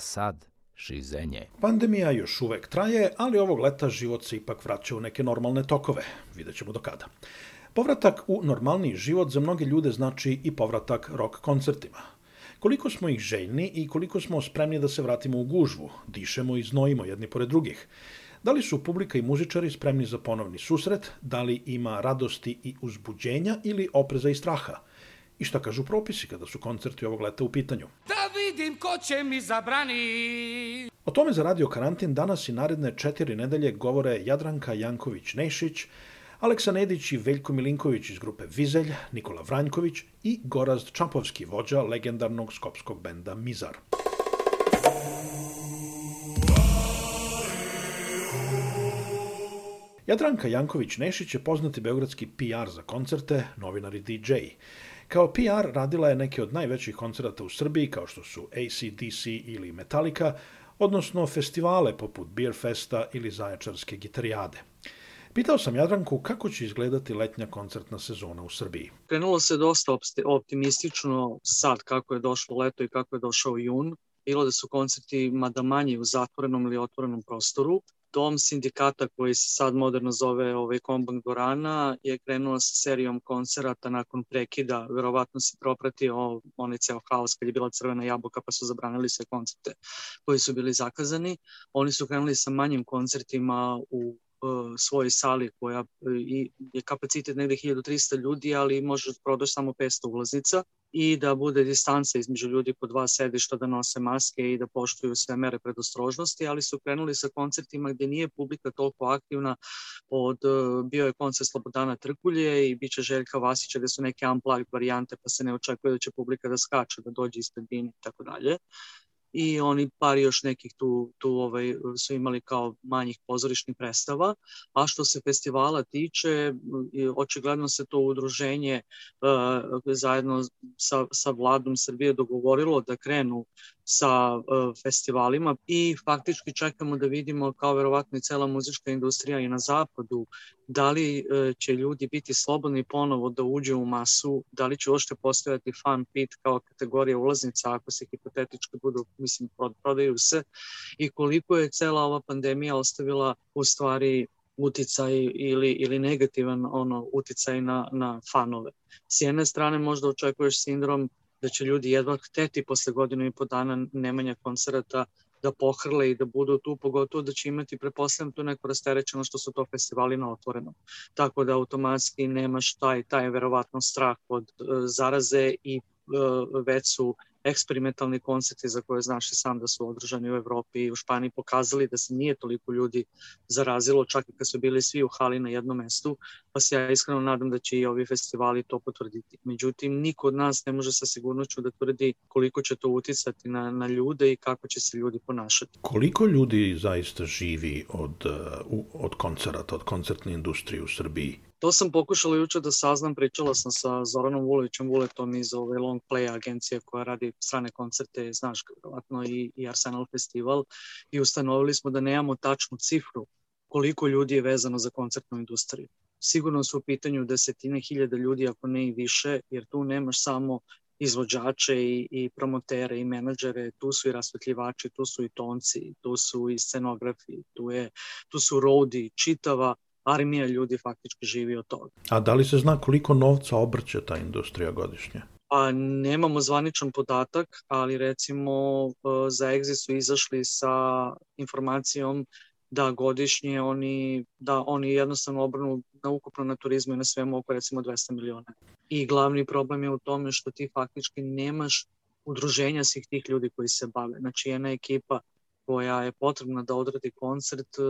Sad šizenje. Pandemija još uvek traje, ali ovog leta život se ipak vraća u neke normalne tokove. Vidjet ćemo do kada. Povratak u normalni život za mnoge ljude znači i povratak rock koncertima. Koliko smo ih željni i koliko smo spremni da se vratimo u gužvu, dišemo i znojimo jedni pored drugih. Da li su publika i muzičari spremni za ponovni susret, da li ima radosti i uzbuđenja ili opreza i straha? I šta kažu propisi kada su koncerti ovog leta u pitanju? Da vidim ko će mi zabrani. O tome za Radio Karantin danas i naredne četiri nedelje govore Jadranka Janković-Nešić, Aleksa Nedić i Veljko Milinković iz grupe Vizelj, Nikola Vranjković i Gorazd Čapovski, vođa legendarnog skopskog benda Mizar. Jadranka Janković-Nešić je poznati beogradski PR za koncerte, novinar i DJ. Kao PR radila je neke od najvećih koncerata u Srbiji, kao što su ACDC ili Metallica, odnosno festivale poput Beer Festa ili Zaječarske gitarijade. Pitao sam Jadranku kako će izgledati letnja koncertna sezona u Srbiji. Krenulo se dosta optimistično sad kako je došlo leto i kako je došao jun. Bilo da su koncerti mada manji u zatvorenom ili otvorenom prostoru. Dom sindikata koji se sad moderno zove ovaj Kombank Dorana je krenula sa serijom koncerata nakon prekida. Verovatno se propratio onaj ceo haos kad je bila crvena jabuka pa su zabranili sve koncerte koji su bili zakazani. Oni su krenuli sa manjim koncertima u svojoj sali koja je kapacitet negde 1300 ljudi, ali može prodaš samo 500 ulaznica i da bude distanca između ljudi po dva sedišta, da nose maske i da poštuju sve mere predostrožnosti, ali su krenuli sa koncertima gde nije publika toliko aktivna od, bio je koncert Slobodana Trkulje i bit će Željka Vasića gde su neke unplugged varijante pa se ne očekuje da će publika da skače, da dođe ispred bine i tako dalje i oni par još nekih tu, tu ovaj, su imali kao manjih pozorišnih predstava. A što se festivala tiče, očigledno se to udruženje uh, zajedno sa, sa vladom Srbije dogovorilo da krenu sa uh, festivalima i faktički čekamo da vidimo kao verovatno i cela muzička industrija i na zapadu da li uh, će ljudi biti slobodni ponovo da uđe u masu, da li će uopšte postojati fan pit kao kategorija ulaznica ako se hipotetički budu, mislim, prodaju se i koliko je cela ova pandemija ostavila u stvari uticaj ili, ili negativan ono uticaj na, na fanove. S jedne strane možda očekuješ sindrom da će ljudi jedva hteti posle godinu i po dana nemanja koncerata da pohrle i da budu tu, pogotovo da će imati, preposledam, tu neko rasterećeno što su to festivali na otvorenom. Tako da automatski nemaš taj, taj verovatno strah od uh, zaraze i uh, već su eksperimentalni koncerti za koje znaš i sam da su održani u Evropi i u Španiji pokazali da se nije toliko ljudi zarazilo, čak i kad su bili svi u hali na jednom mestu, pa se ja iskreno nadam da će i ovi festivali to potvrditi. Međutim, niko od nas ne može sa sigurnoću da tvrdi koliko će to uticati na, na ljude i kako će se ljudi ponašati. Koliko ljudi zaista živi od, od koncerata, od koncertne industrije u Srbiji? To sam pokušala juče da saznam, pričala sam sa Zoranom Vulovićem Vuletom iz ove Long Play agencije koja radi strane koncerte, znaš, vjerojatno i, i Arsenal Festival i ustanovili smo da nemamo tačnu cifru koliko ljudi je vezano za koncertnu industriju. Sigurno su u pitanju desetine hiljada ljudi, ako ne i više, jer tu nemaš samo izvođače i, i promotere i menadžere, tu su i rasvetljivači, tu su i tonci, tu su i scenografi, tu, je, tu su rodi, čitava armija ljudi faktički živi od toga. A da li se zna koliko novca obrće ta industrija godišnje? Pa nemamo zvaničan podatak, ali recimo e, za Exit su izašli sa informacijom da godišnje oni, da oni jednostavno obrnu na ukupno na turizmu i na svemu oko recimo 200 miliona. I glavni problem je u tome što ti faktički nemaš udruženja svih tih ljudi koji se bave. Znači jedna ekipa koja je potrebna da odradi koncert, e,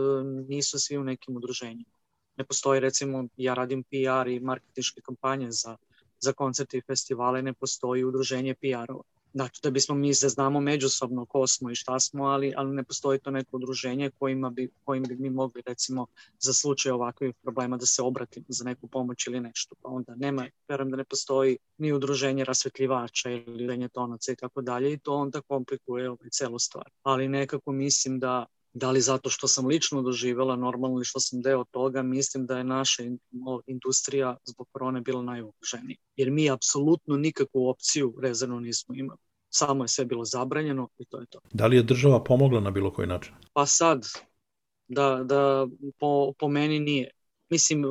nisu svi u nekim udruženjima. Ne postoji recimo, ja radim PR i marketinške kampanje za, za koncerte i festivale, ne postoji udruženje PR-ova Znači, da bismo mi se znamo međusobno ko smo i šta smo, ali, ali ne postoji to neko udruženje kojima bi, kojim bi mi mogli, recimo, za slučaj ovakvih problema da se obratimo za neku pomoć ili nešto. Pa onda nema, verujem da ne postoji ni udruženje rasvetljivača ili udruženje tonaca i tako dalje i to onda komplikuje ovaj celu stvar. Ali nekako mislim da da li zato što sam lično doživela normalno ili što sam deo toga, mislim da je naša industrija zbog korone bila najugroženija. Jer mi apsolutno nikakvu opciju rezervno nismo imali. Samo je sve bilo zabranjeno i to je to. Da li je država pomogla na bilo koji način? Pa sad, da, da po, po meni nije. Mislim,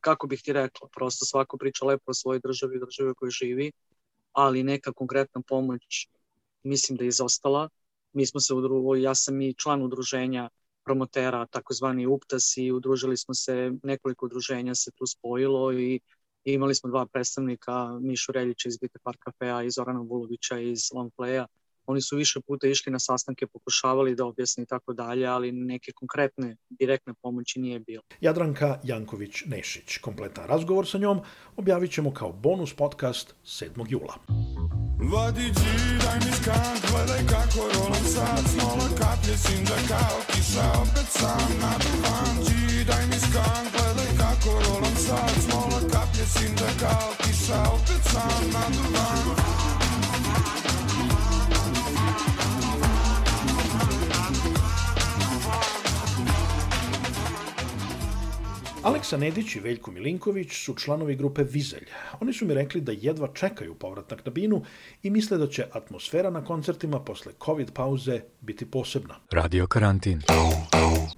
kako bih ti rekla, prosto svako priča lepo o svojoj državi, državi u kojoj živi, ali neka konkretna pomoć mislim da je izostala mi smo se udružili, ja sam i član udruženja promotera, takozvani UPTAS i udružili smo se, nekoliko udruženja se tu spojilo i imali smo dva predstavnika, Mišu Reljića iz Bite Park Cafea i Zorana Vulovića iz Long Playa. Oni su više puta išli na sastanke, pokušavali da objasni i tako dalje, ali neke konkretne, direktne pomoći nije bilo. Jadranka Janković-Nešić. Kompletan razgovor sa njom objavit ćemo kao bonus podcast 7. jula. Vodiđi, daj mi skant, gledaj kako rolam sad. Smola kaplje, sinđa kao kiša, opet sam na duvan. Daj mi gledaj kako rolam sad. Smola kaplje, kao kiša, Aleksa Nedić i Veljko Milinković su članovi grupe Vizelj. Oni su mi rekli da jedva čekaju povratak na binu i misle da će atmosfera na koncertima posle COVID pauze biti posebna. Radio karantin.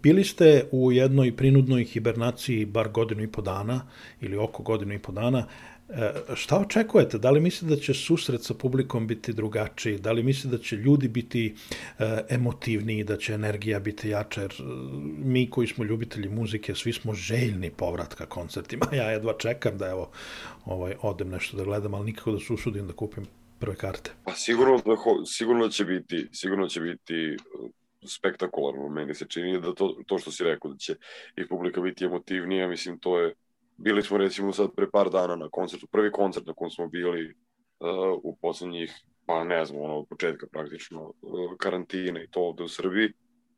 Bili ste u jednoj prinudnoj hibernaciji bar godinu i po dana ili oko godinu i po dana. E, šta očekujete? Da li mislite da će susret sa publikom biti drugačiji? Da li mislite da će ljudi biti e, emotivniji, da će energija biti jača? Jer e, mi koji smo ljubitelji muzike, svi smo željni povratka koncertima. Ja jedva čekam da evo, ovaj, odem nešto da gledam, ali nikako da se usudim da kupim prve karte. Pa sigurno da, sigurno će biti, sigurno će biti spektakularno. Meni se čini da to, to što si rekao, da će i publika biti emotivnija, mislim, to je bili smo recimo sad pre par dana na koncertu, prvi koncert na kom smo bili uh, u poslednjih, pa ne znam, ono, od početka praktično uh, karantine i to ovde u Srbiji.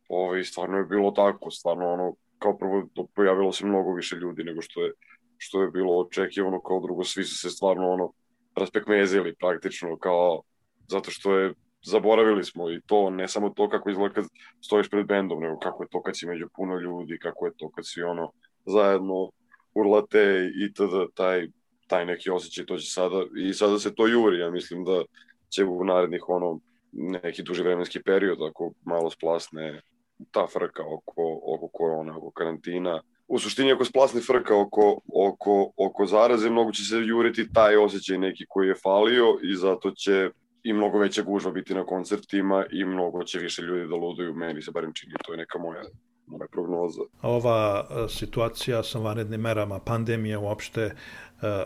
Ovaj, stvarno je bilo tako, stvarno ono, kao prvo pojavilo se mnogo više ljudi nego što je, što je bilo očekivano, kao drugo, svi su se stvarno ono, raspekmezili praktično, kao, zato što je zaboravili smo i to, ne samo to kako izgleda kad stojiš pred bendom, nego kako je to kad si među puno ljudi, kako je to kad si ono zajedno urlate i tada taj, taj neki osjećaj, to će sada, i sada se to juri, ja mislim da će u narednih ono, neki duži vremenski period, ako malo splasne ta frka oko, oko korona, oko karantina, u suštini ako splasne frka oko, oko, oko zaraze, mnogo će se juriti taj osjećaj neki koji je falio i zato će i mnogo veća gužva biti na koncertima i mnogo će više ljudi da luduju, meni se barem čini, to je neka moja moja prognoza. Ova e, situacija sa vanrednim merama, pandemija uopšte e,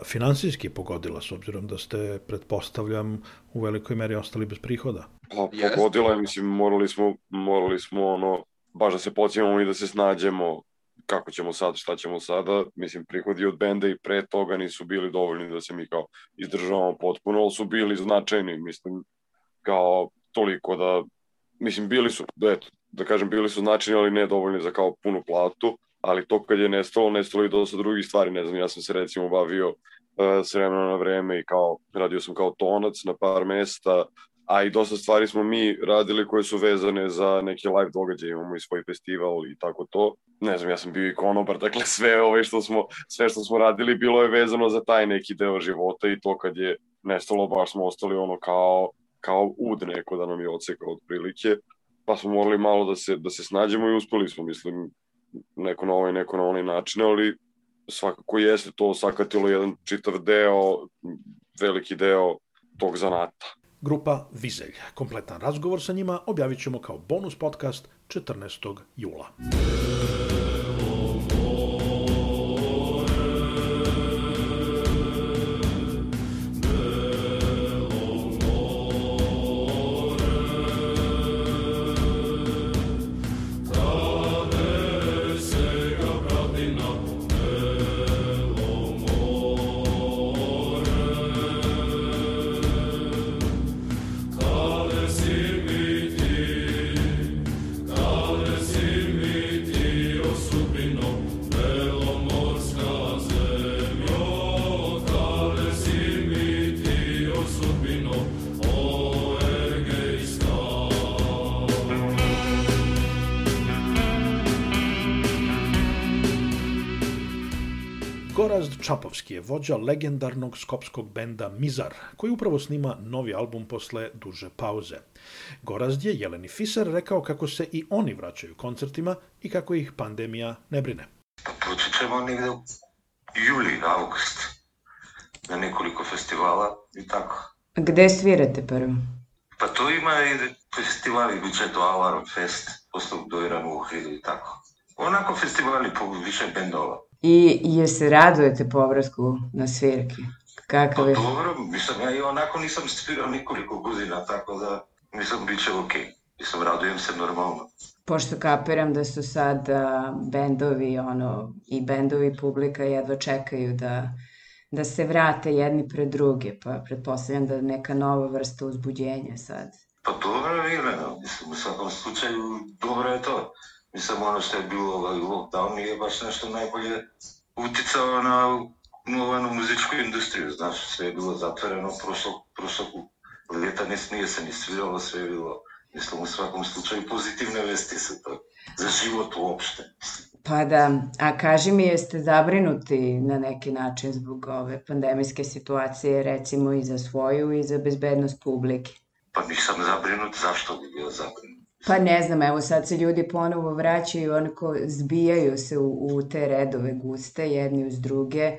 finansijski pogodila, s obzirom da ste, pretpostavljam, u velikoj meri ostali bez prihoda. Pa, pogodila je, mislim, morali smo, morali smo, ono, baš da se pocijemo i da se snađemo kako ćemo sad, šta ćemo sada, mislim, prihodi od benda i pre toga nisu bili dovoljni da se mi kao izdržavamo potpuno, ali su bili značajni, mislim, kao toliko da, mislim, bili su, eto, da kažem, bili su značajni, ali ne dovoljni za kao punu platu, ali to kad je nestalo, nestalo i dosta drugih stvari, ne znam, ja sam se recimo bavio uh, s vremena na vreme i kao, radio sam kao tonac na par mesta, a i dosta stvari smo mi radili koje su vezane za neki live događaj, imamo i svoj festival i tako to. Ne znam, ja sam bio i konobar, dakle sve ove što smo, sve što smo radili bilo je vezano za taj neki deo života i to kad je nestalo, baš smo ostali ono kao, kao ud neko da nam je odsekao otprilike pa smo morali malo da se, da se snađemo i uspeli smo, mislim, neko na ovaj, neko na onaj način, ali svakako jeste to sakatilo jedan čitav deo veliki deo tog zanata. Grupa Vizelj. Kompletan razgovor sa njima objavit ćemo kao bonus podcast 14. jula. Gorazd Čapovski je vođa legendarnog skopskog benda Mizar, koji upravo snima novi album posle duže pauze. Gorazd je Jeleni Fisar rekao kako se i oni vraćaju koncertima i kako ih pandemija ne brine. Počet ćemo negde u juli, august, na nekoliko festivala i tako. Gde svirate prvo? Pa to ima i festivali, bit će to Alarm Fest, posle Dojran u Ohridu i tako. Onako festivali po više bendova. I je se radujete povratku na svirke? Kakav Pa je? dobro, mislim, ja i onako nisam svirao nekoliko godina, tako da mislim, bit će okej. Mislim, radujem se normalno. Pošto kapiram da su sad a, bendovi, ono, i bendovi publika jedva čekaju da, da se vrate jedni pred druge, pa pretpostavljam da neka nova vrsta uzbuđenja sad. Pa dobro je Jelena, mislim, u svakom slučaju dobro je to. Mislim, ono što je bilo ovaj lockdown nije baš nešto najbolje uticao na novanu muzičku industriju, znaš, sve je bilo zatvoreno prošlog, prošlog leta, ne nije se ni sviralo, sve je bilo, mislim, u svakom slučaju pozitivne vesti su to, za život uopšte. Pa da, a kaži mi jeste zabrinuti na neki način zbog ove pandemijske situacije, recimo i za svoju i za bezbednost publike? Pa nisam zabrinut, zašto bi bio zabrinut? Pa ne znam, evo sad se ljudi ponovo vraćaju, onako zbijaju se u, u te redove guste, jedni uz druge,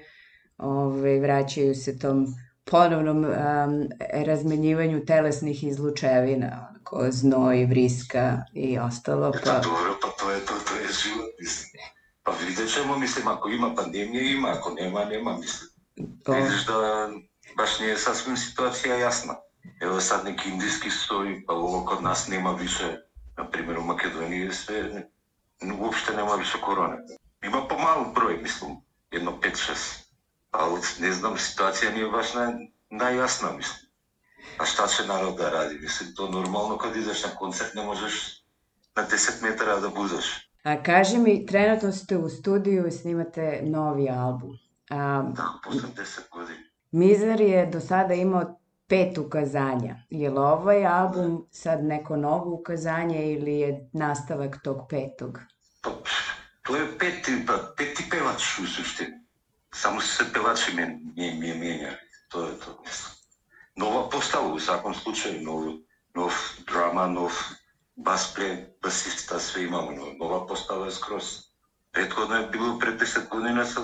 ove, vraćaju se tom ponovnom um, razmenjivanju telesnih izlučevina, onako znoj, vriska i ostalo. Pa Pa, dobro, pa to je to, to je život, mislim. Pa vidjet ćemo, mislim, ako ima pandemije, ima, ako nema, nema, mislim. to, Vidiš da baš nije sasvim situacija jasna. Evo sad neki indijski stoji, pa ovo kod nas nema više, На пример у Македонија се уопште нема више корона. Има помал број, мислам, едно 5-6. Ал не знам, ситуација не е баш на, најасна, мислам. А шта ќе народ да ради? Мислам, то нормално кога идеш на концерт не можеш на 10 метра да бузаш. А кажи ми, тренутно сте у студију и снимате нови албум. А, да, после 10 години. Мизери е до сада имао pet ukazanja. Je li ovaj album sad neko novo ukazanje ili je nastavak tog petog? Pa, to je peti, pa, peti pevač u suštini. Samo se pevači menjali. To je to. Nova postava u svakom slučaju, nov, nov drama, nov bas play, basista, sve imamo. No, nova postava je skroz. Prethodno je bilo pre 10 godina sa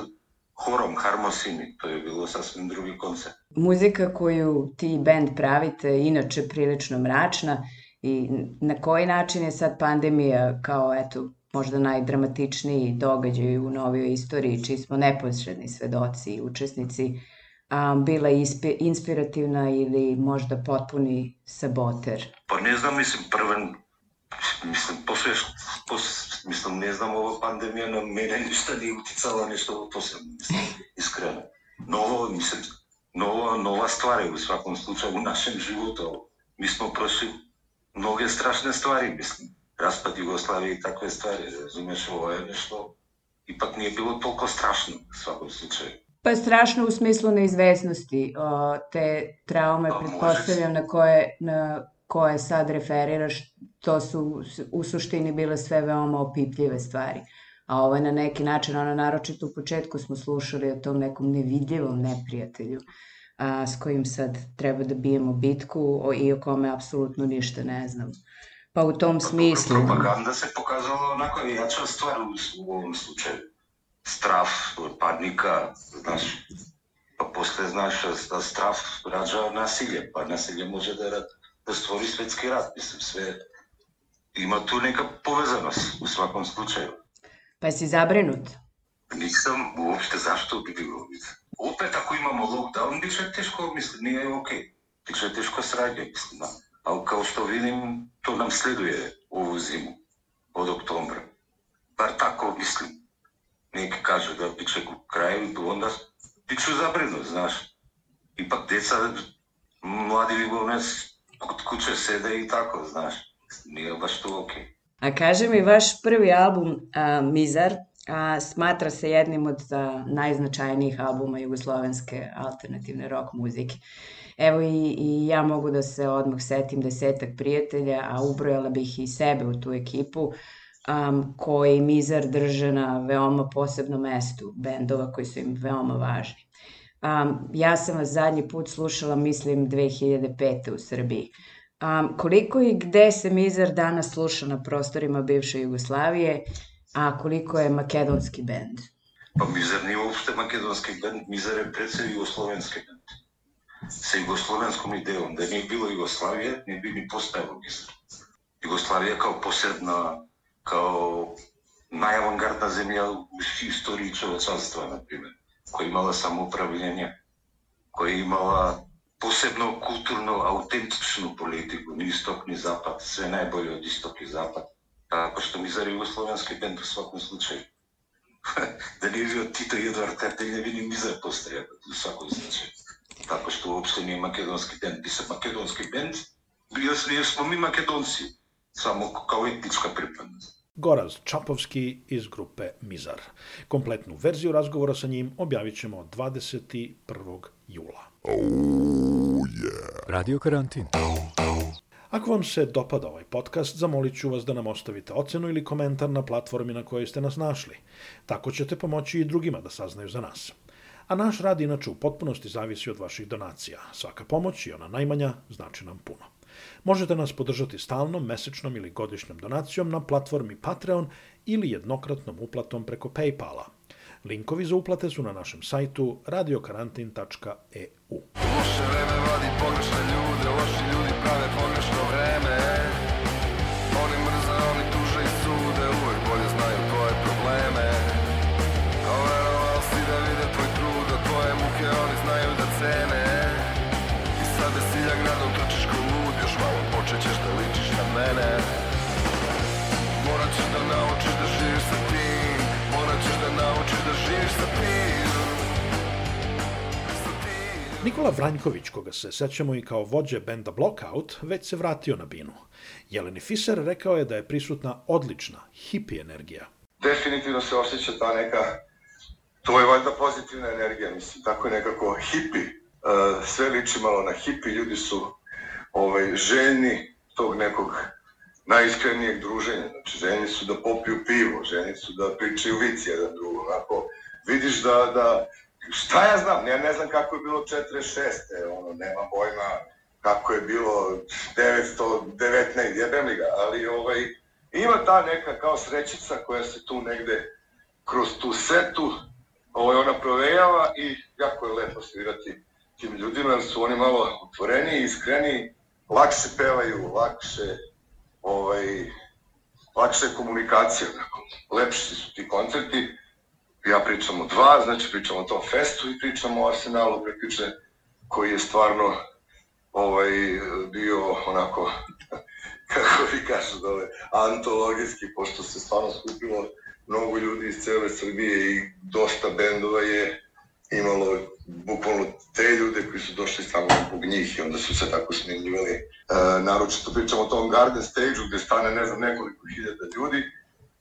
horom Harmosini. To je bilo sasvim drugi koncert. Muzika koju ti band pravite je inače prilično mračna i na koji način je sad pandemija kao eto možda najdramatičniji događaj u novoj istoriji, čiji smo neposredni svedoci i učesnici, a, bila ispi, inspirativna ili možda potpuni saboter? Pa ne znam, mislim, prven, mislim, posle, pos, mislim, ne znam, ova pandemija na mene ništa nije uticala nešto posebno, mislim, iskreno. Novo, mislim, nova, nova stvar je u svakom slučaju u našem životu. Mi smo prošli mnoge strašne stvari, mislim, raspad Jugoslavije i takve stvari, razumeš, ovo je nešto, ipak nije bilo toliko strašno u svakom slučaju. Pa strašno u smislu neizvesnosti, o, te traume, Pa, pretpostavljam, na koje, na koje sad referiraš, to su u suštini bile sve veoma opipljive stvari. A ovo je na neki način, ono naročito u početku smo slušali o tom nekom nevidljivom neprijatelju a, s kojim sad treba da bijemo bitku o, i o kome apsolutno ništa ne znam. Pa u tom smislu... Propaganda se pokazala onako jača stvar u, u ovom slučaju. Strah, panika, znaš. Pa posle знаеш, да страв раđа насилје, па насилје може да, да створи светски рат. Мислим, све има ту нека повезаност у сваком случају. Pa si zabrinut? Нисам уопште зашто би било. Опет ако имамо локдаун, бише тешко, мислам, не е окей. Бише тешко сраѓа, мислам. Да. А као што видим, то нам следуе ову зиму, од октомбра. Бар тако, мислим. Неки кажа да бише крај, онда бише забринут, знаеш. Ипак деца, млади ви го нес, код куче седе и тако, знаеш. Nije baš to okej. A kaže mi, vaš prvi album a, Mizar a, smatra se jednim od a, najznačajnijih albuma jugoslovenske alternativne rock muzike. Evo i, i ja mogu da se odmah setim desetak prijatelja, a ubrojala bih i sebe u tu ekipu, um, koji Mizar drže na veoma posebnom mestu bendova koji su im veoma važni. Um, ja sam vas zadnji put slušala, mislim, 2005. u Srbiji. Um, koliko i gde se Mizar danas sluša na prostorima bivše Jugoslavije, a koliko je makedonski bend? Pa Mizar nije uopšte makedonski bend, Mizar je predse jugoslovenski bend. Sa jugoslovenskom idejom, da nije bilo Jugoslavije, ne bi ni postajalo Mizar. Jugoslavija kao posebna, kao najavangardna zemlja u istoriji čovečanstva, na primjer, која имала самоуправување, која имала посебно културно аутентично политику, ни исток ни запад, све најбоје од исток и запад. така што ми за Југословенски бенд во сваком случај. да не ви од Тито и Едвард не ви ни мизер постреја во сваком случај. така што воопшто не е македонски бенд, би се македонски бенд, ние сме ми македонци, само како етничка припадност. Goraz Čapovski iz grupe Mizar. Kompletnu verziju razgovora sa njim objavit ćemo 21. jula. Oh, yeah. Radio Karantin. Ako vam se dopada ovaj podcast, zamolit ću vas da nam ostavite ocenu ili komentar na platformi na kojoj ste nas našli. Tako ćete pomoći i drugima da saznaju za nas. A naš rad inače u potpunosti zavisi od vaših donacija. Svaka pomoć i ona najmanja znači nam puno. Možete nas podržati stalnom, mesečnom ili godišnjom donacijom na platformi Patreon ili jednokratnom uplatom preko Paypala. Linkovi za uplate su na našem sajtu radiokarantin.eu. Loše vreme vadi pogrešne ljude, loši ljudi prave pogrešno Nikola Vranjković, koga se sećamo i kao vođe benda Blockout, već se vratio na binu. Jeleni Fiser rekao je da je prisutna odlična, hippie energija. Definitivno se osjeća ta neka, to je valjda pozitivna energija, mislim, tako je nekako hippie. Sve liči malo na hippie, ljudi su ovaj, željni tog nekog najiskrenijeg druženja. Znači, željni su da popiju pivo, željni su da pričaju vici jedan drugom. Ako vidiš da, da šta ja znam, ja ne znam kako je bilo 46. ono, nema pojma kako je bilo 919, jebem li ga, ali ovaj, ima ta neka kao srećica koja se tu negde kroz tu setu, ovaj, ona provejava i jako je lepo svirati tim ljudima, jer su oni malo otvoreni, iskreni, lakše pevaju, lakše, ovaj, lakše komunikacija, lepši su ti koncerti, ja pričam o dva, znači pričam o tom festu i pričam o Arsenalu prekriče koji je stvarno ovaj, bio onako, kako vi kažu dole, antologijski, pošto se stvarno skupilo mnogo ljudi iz cele Srbije i dosta bendova je imalo bukvalno te ljude koji su došli samo zbog njih i onda su se tako smenjivali. E, naročito pričamo o tom Garden Stage-u gde stane ne znam nekoliko hiljada ljudi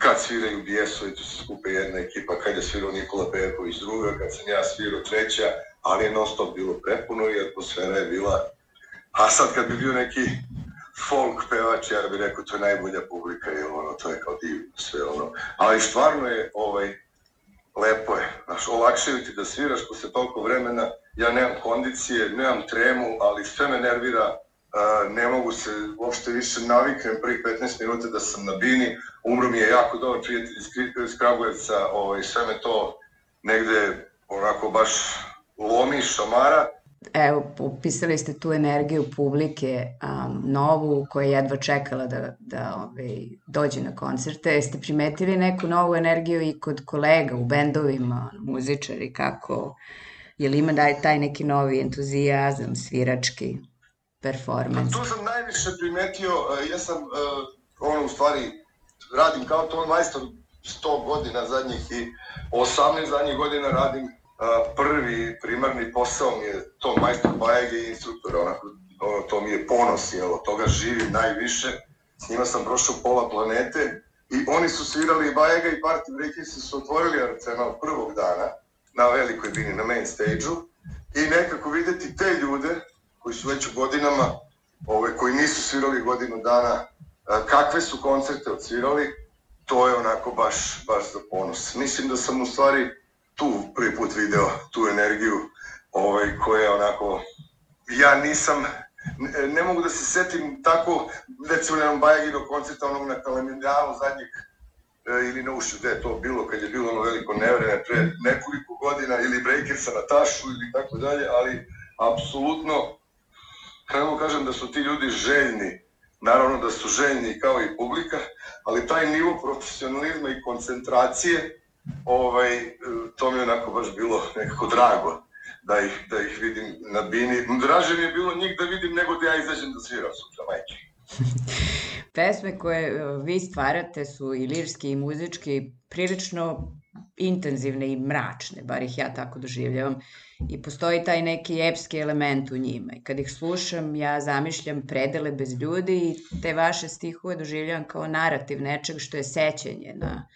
kad sviraju Bijesovi, tu se skupe jedna ekipa, kad je svirao Nikola Perković druga, kad sam ja svirao treća, ali je non stop bilo prepuno i atmosfera je bila... A sad kad bi bio neki folk pevač, ja bih rekao to je najbolja publika i ono, to je kao divno sve ono. Ali stvarno je, ovaj, lepo je, znaš, olakšaju ti da sviraš posle toliko vremena, ja nemam kondicije, nemam tremu, ali sve me nervira ne mogu se uopšte više naviknem prvih 15 minuta da sam na bini, umro mi je jako dobar prijatelj iz Kragujevca, ovaj, sve me to negde onako baš lomi, šamara. Evo, upisali ste tu energiju publike um, novu koja je jedva čekala da, da ovaj, dođe na koncerte. Jeste primetili neku novu energiju i kod kolega u bendovima, muzičari, kako, je li ima taj neki novi entuzijazam, svirački, performans? Tu sam najviše primetio, uh, ja sam, uh, ono u stvari, radim kao ton majstor 100 godina zadnjih i 18 zadnjih godina radim prvi primarni posao mi je to majstor bajege i instruktor, onako, ono, to mi je ponos, jel, od toga živim najviše, s njima sam prošao pola planete i oni su svirali bajega i Party Breakers su otvorili Arsenal prvog dana na velikoj bini, na main stage-u i nekako videti te ljude koji su već u godinama, ove, koji nisu svirali godinu dana, kakve su koncerte odsvirali, to je onako baš, baš za ponos. Mislim da sam u stvari tu prvi put video tu energiju ovaj, koja onako, ja nisam, ne, ne mogu da se setim tako, recimo na Bajagino koncerta onog na Kalemendanu zadnjeg e, ili na ušu, gde je to bilo, kad je bilo ono veliko nevreme pre nekoliko godina, ili Breakersa na Tašu ili tako dalje, ali apsolutno, kako kažem da su ti ljudi željni, naravno da su željni kao i publika, ali taj nivo profesionalizma i koncentracije, ovaj, to mi je onako baš bilo nekako drago da ih, da ih vidim na bini. Draže mi je bilo njih da vidim nego da ja izađem da sviram sutra, majke. Pesme koje e, vi stvarate su i lirski i muzički prilično intenzivne i mračne, bar ih ja tako doživljavam. I postoji taj neki epski element u njima. I kad ih slušam, ja zamišljam predele bez ljudi i te vaše stihove doživljavam kao narativ nečeg što je sećanje na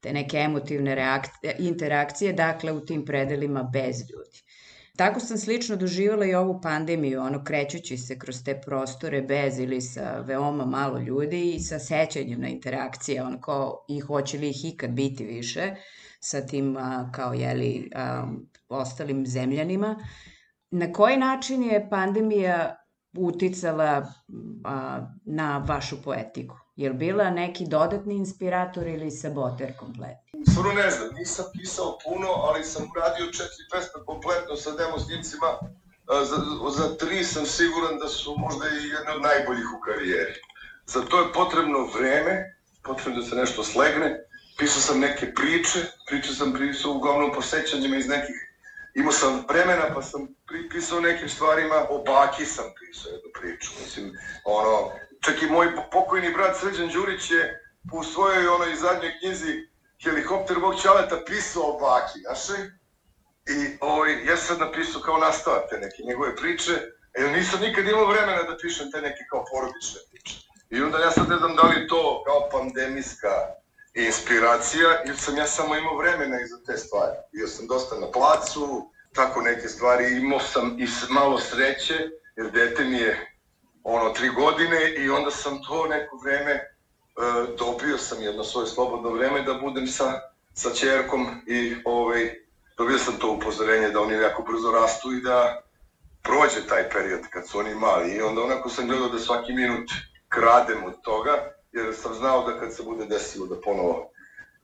te neke emotivne reakcije, interakcije, dakle u tim predelima bez ljudi. Tako sam slično doživala i ovu pandemiju, ono krećući se kroz te prostore bez ili sa veoma malo ljudi i sa sećanjem na interakcije, ono kao i hoće li ih ikad biti više sa tim kao jeli ostalim zemljanima. Na koji način je pandemija uticala na vašu poetiku? Je li bila neki dodatni inspirator ili saboter kompletni? Stvarno ne znam, nisam pisao puno, ali sam uradio četiri pesme kompletno sa demo snimcima. Za, za tri sam siguran da su možda i jedne od najboljih u karijeri. Za to je potrebno vreme, potrebno da se nešto slegne. Pisao sam neke priče, priče sam pisao uglavnom po sećanjima iz nekih imao sam vremena pa sam pisao nekim stvarima, o baki sam pisao jednu priču, mislim, ono, čak i moj pokojni brat Srđan Đurić je u svojoj onoj zadnjoj knjizi Helikopter Bog Čaleta pisao o baki našoj i ovaj, ja sam napisao kao nastavak te neke njegove priče, jer nisam nikad imao vremena da pišem te neke kao porodične priče. I onda ja sad ne znam da li to kao pandemijska inspiracija, ili sam ja samo imao vremena i za te stvari. Bio sam dosta na placu, tako neke stvari, imao sam i malo sreće, jer dete mi je ono tri godine i onda sam to neko vreme e, dobio sam jedno svoje slobodno vreme da budem sa, sa čerkom i ovaj, dobio sam to upozorenje da oni jako brzo rastu i da prođe taj period kad su oni mali i onda onako sam gledao da svaki minut kradem od toga jer sam znao da kad se bude desilo da ponovo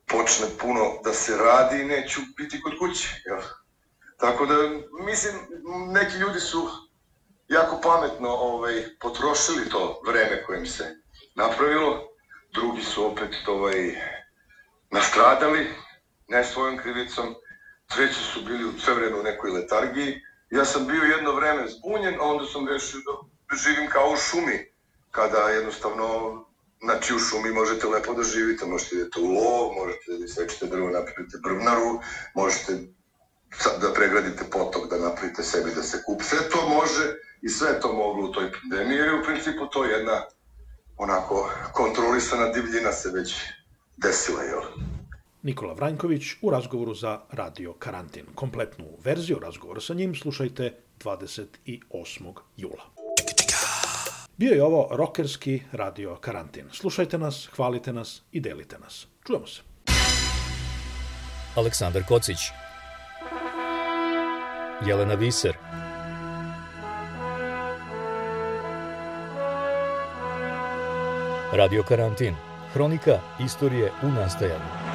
počne puno da se radi neću biti kod kuće. Jel? Tako da, mislim, neki ljudi su jako pametno ovaj, potrošili to vreme kojim se napravilo, drugi su opet ovaj, nastradali, ne svojom krivicom, treći su bili u sve vreme u nekoj letargiji. Ja sam bio jedno vreme zbunjen, a onda sam rešio da živim kao u šumi, kada jednostavno Znači u šumi možete lepo da živite, možete da idete u lov, možete da isečete drvo, napravite brvnaru, možete da pregradite potok, da napravite sebi da se kup. Sve to može i sve to moglo u toj pandemiji, jer u principu to je jedna onako kontrolisana divljina se već desila, jel? Nikola Vranjković u razgovoru za Radio Karantin. Kompletnu verziju razgovora sa njim slušajte 28. jula. Bio je ovo rokerski radio karantin. Slušajte nas, hvalite nas i delite nas. Čujemo se. Aleksandar Kocić Jelena Viser Radio Karantin. Hronika istorije u nastajanju.